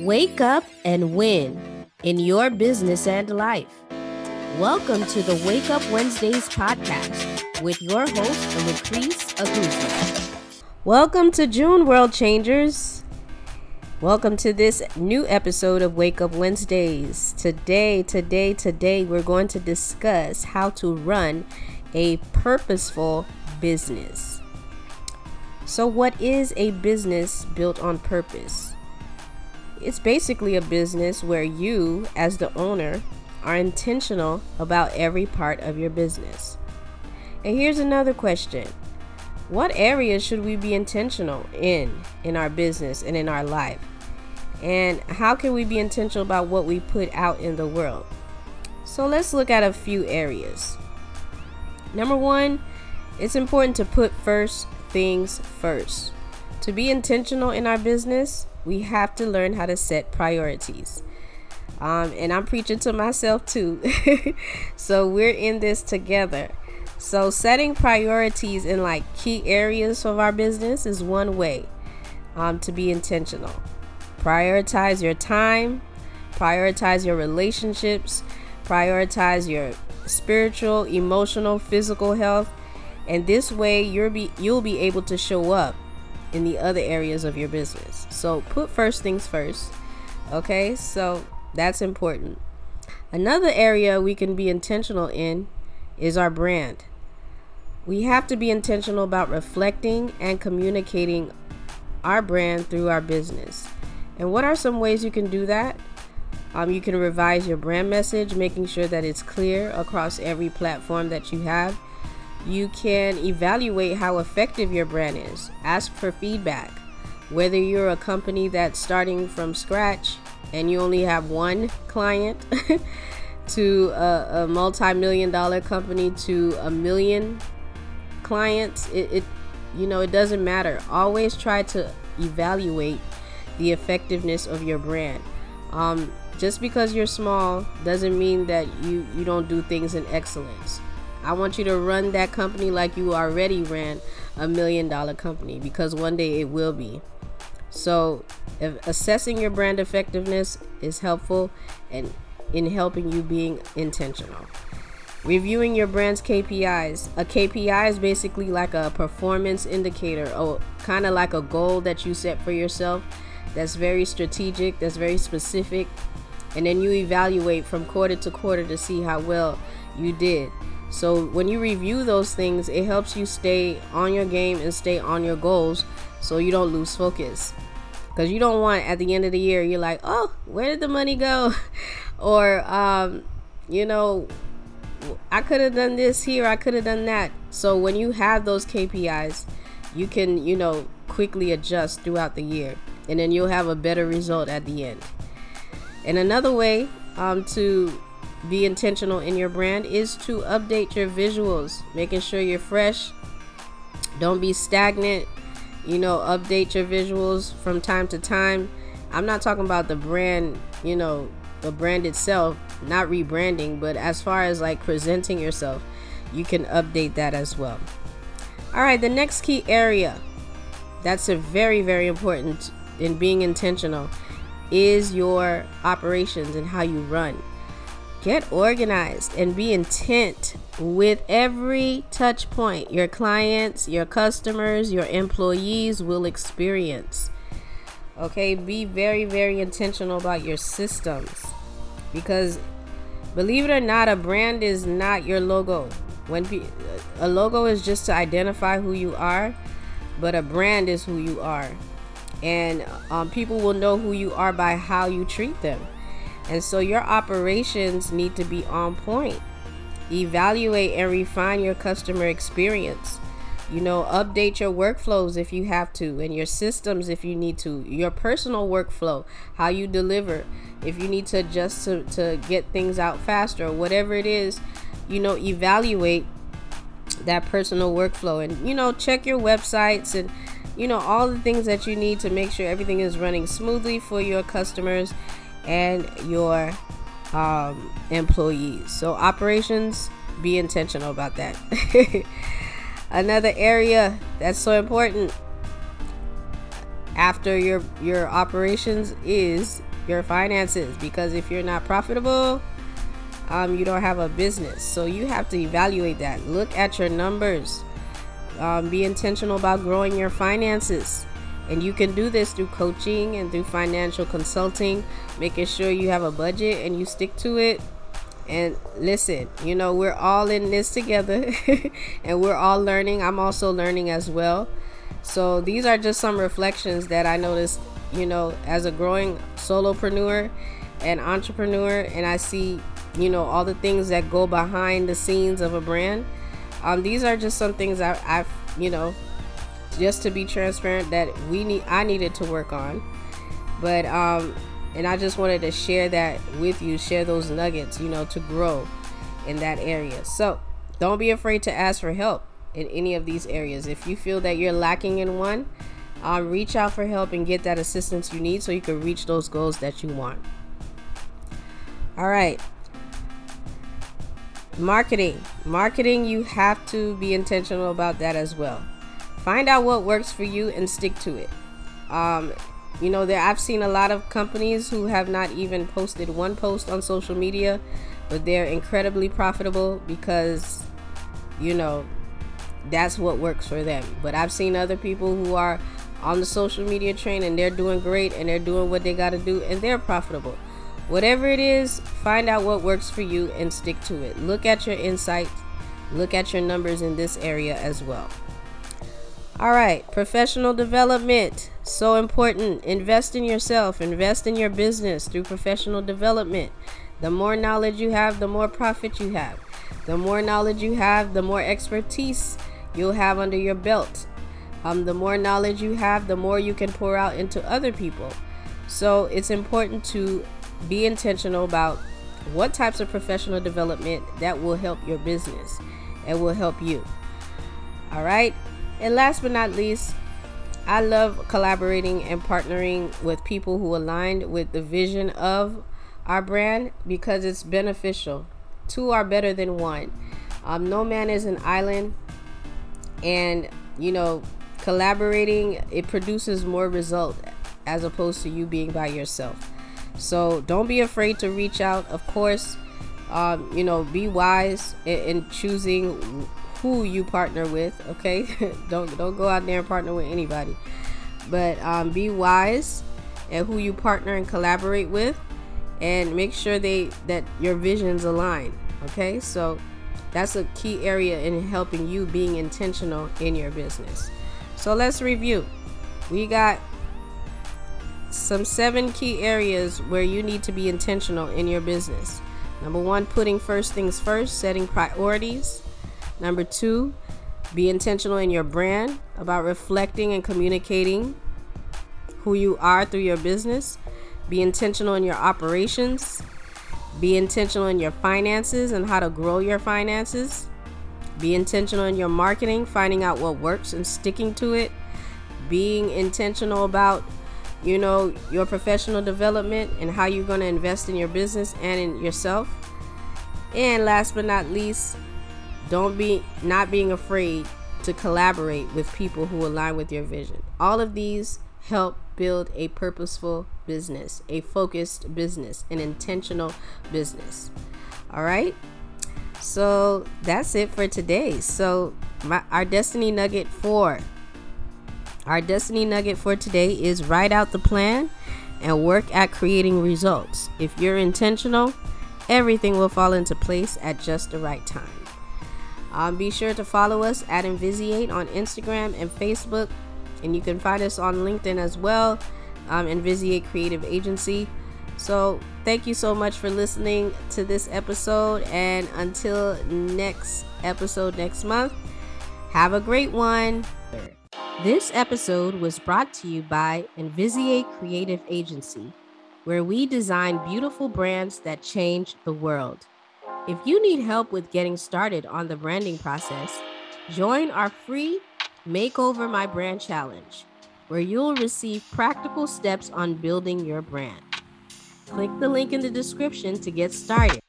Wake up and win in your business and life. Welcome to the Wake Up Wednesdays podcast with your host, Lucrease Aguzzi. Welcome to June, World Changers. Welcome to this new episode of Wake Up Wednesdays. Today, today, today, we're going to discuss how to run a purposeful business. So, what is a business built on purpose? It's basically a business where you, as the owner, are intentional about every part of your business. And here's another question What areas should we be intentional in in our business and in our life? And how can we be intentional about what we put out in the world? So let's look at a few areas. Number one, it's important to put first things first. To be intentional in our business, we have to learn how to set priorities. Um, and I'm preaching to myself too. so we're in this together. So setting priorities in like key areas of our business is one way um, to be intentional. Prioritize your time, prioritize your relationships, prioritize your spiritual, emotional, physical health, and this way you'll be you'll be able to show up in the other areas of your business. So put first things first. Okay? So that's important. Another area we can be intentional in is our brand. We have to be intentional about reflecting and communicating our brand through our business. And what are some ways you can do that? Um, you can revise your brand message, making sure that it's clear across every platform that you have. You can evaluate how effective your brand is. Ask for feedback. Whether you're a company that's starting from scratch and you only have one client, to a, a multi million dollar company, to a million clients, it, it you know it doesn't matter. Always try to evaluate the effectiveness of your brand. Um, just because you're small doesn't mean that you you don't do things in excellence. I want you to run that company like you already ran a million dollar company because one day it will be. So, assessing your brand effectiveness is helpful and in helping you being intentional. Reviewing your brand's KPIs. A KPI is basically like a performance indicator or kind of like a goal that you set for yourself that's very strategic, that's very specific, and then you evaluate from quarter to quarter to see how well you did. So when you review those things, it helps you stay on your game and stay on your goals so you don't lose focus. Because you don't want at the end of the year, you're like, oh, where did the money go? or, um, you know, I could have done this here, I could have done that. So when you have those KPIs, you can, you know, quickly adjust throughout the year and then you'll have a better result at the end. And another way um, to be intentional in your brand is to update your visuals, making sure you're fresh. Don't be stagnant. You know, update your visuals from time to time. I'm not talking about the brand, you know, the brand itself, not rebranding, but as far as like presenting yourself, you can update that as well. All right, the next key area that's a very, very important in being intentional is your operations and how you run. Get organized and be intent with every touch point your clients, your customers, your employees will experience. Okay, be very, very intentional about your systems because believe it or not, a brand is not your logo. When a logo is just to identify who you are, but a brand is who you are and um, people will know who you are by how you treat them. And so your operations need to be on point. Evaluate and refine your customer experience. You know, update your workflows if you have to, and your systems if you need to. Your personal workflow, how you deliver, if you need to adjust to, to get things out faster, whatever it is, you know, evaluate that personal workflow and, you know, check your websites and you know, all the things that you need to make sure everything is running smoothly for your customers and your um, employees. So, operations, be intentional about that. Another area that's so important after your your operations is your finances because if you're not profitable um, you don't have a business so you have to evaluate that look at your numbers um, be intentional about growing your finances and you can do this through coaching and through financial consulting making sure you have a budget and you stick to it. And listen you know we're all in this together and we're all learning. I'm also learning as well. So these are just some reflections that i noticed you know as a growing solopreneur and entrepreneur and i see you know all the things that go behind the scenes of a brand. Um, these are just some things I, i've you know just to be transparent that we need i needed to work on. But um and i just wanted to share that with you share those nuggets you know to grow in that area. So don't be afraid to ask for help in any of these areas. If you feel that you're lacking in one um, reach out for help and get that assistance you need so you can reach those goals that you want. All right. Marketing. Marketing you have to be intentional about that as well find out what works for you and stick to it. Um, you know there i've seen a lot of companies who have not even posted one post on social media but they're incredibly profitable because you know that's what works for them. But i've seen other people who are on the social media train and they're doing great and they're doing what they got to do and they're profitable. Whatever it is find out what works for you and stick to it. Look at your insights. Look at your numbers in this area as well all right, professional development. So important. Invest in yourself, invest in your business through professional development. The more knowledge you have, the more profit you have. The more knowledge you have, the more expertise you'll have under your belt. Um, the more knowledge you have, the more you can pour out into other people. So it's important to be intentional about what types of professional development that will help your business and will help you. All right. And last but not least, I love collaborating and partnering with people who aligned with the vision of our brand because it's beneficial. Two are better than one. Um, no man is an island, and you know, collaborating it produces more result as opposed to you being by yourself. So don't be afraid to reach out. Of course, um, you know, be wise in, in choosing who you partner with okay? Don't don't go out there and partner with anybody. But um, be wise and who you partner and collaborate with and make sure they that your visions align okay? So that's a key area in helping you being intentional in your business. So let's review. We got some seven key areas where you need to be intentional in your business. Number one putting first things first setting priorities Number two, be intentional in your brand about reflecting and communicating who you are through your business. Be intentional in your operations. Be intentional in your finances and how to grow your finances. Be intentional in your marketing, finding out what works and sticking to it. Being intentional about, you know, your professional development and how you're going to invest in your business and in yourself. And last but not least, don't be not being afraid to collaborate with people who align with your vision. All of these help build a purposeful business, a focused business, an intentional business. All right? So that's it for today. So my our destiny nugget for our destiny nugget for today is write out the plan and work at creating results. If you're intentional, everything will fall into place at just the right time. Um, be sure to follow us at Invisiate on Instagram and Facebook, and you can find us on LinkedIn as well, um, Invisiate Creative Agency. So, thank you so much for listening to this episode, and until next episode next month, have a great one. This episode was brought to you by Invisiate Creative Agency, where we design beautiful brands that change the world. If you need help with getting started on the branding process, join our free Makeover My Brand Challenge, where you'll receive practical steps on building your brand. Click the link in the description to get started.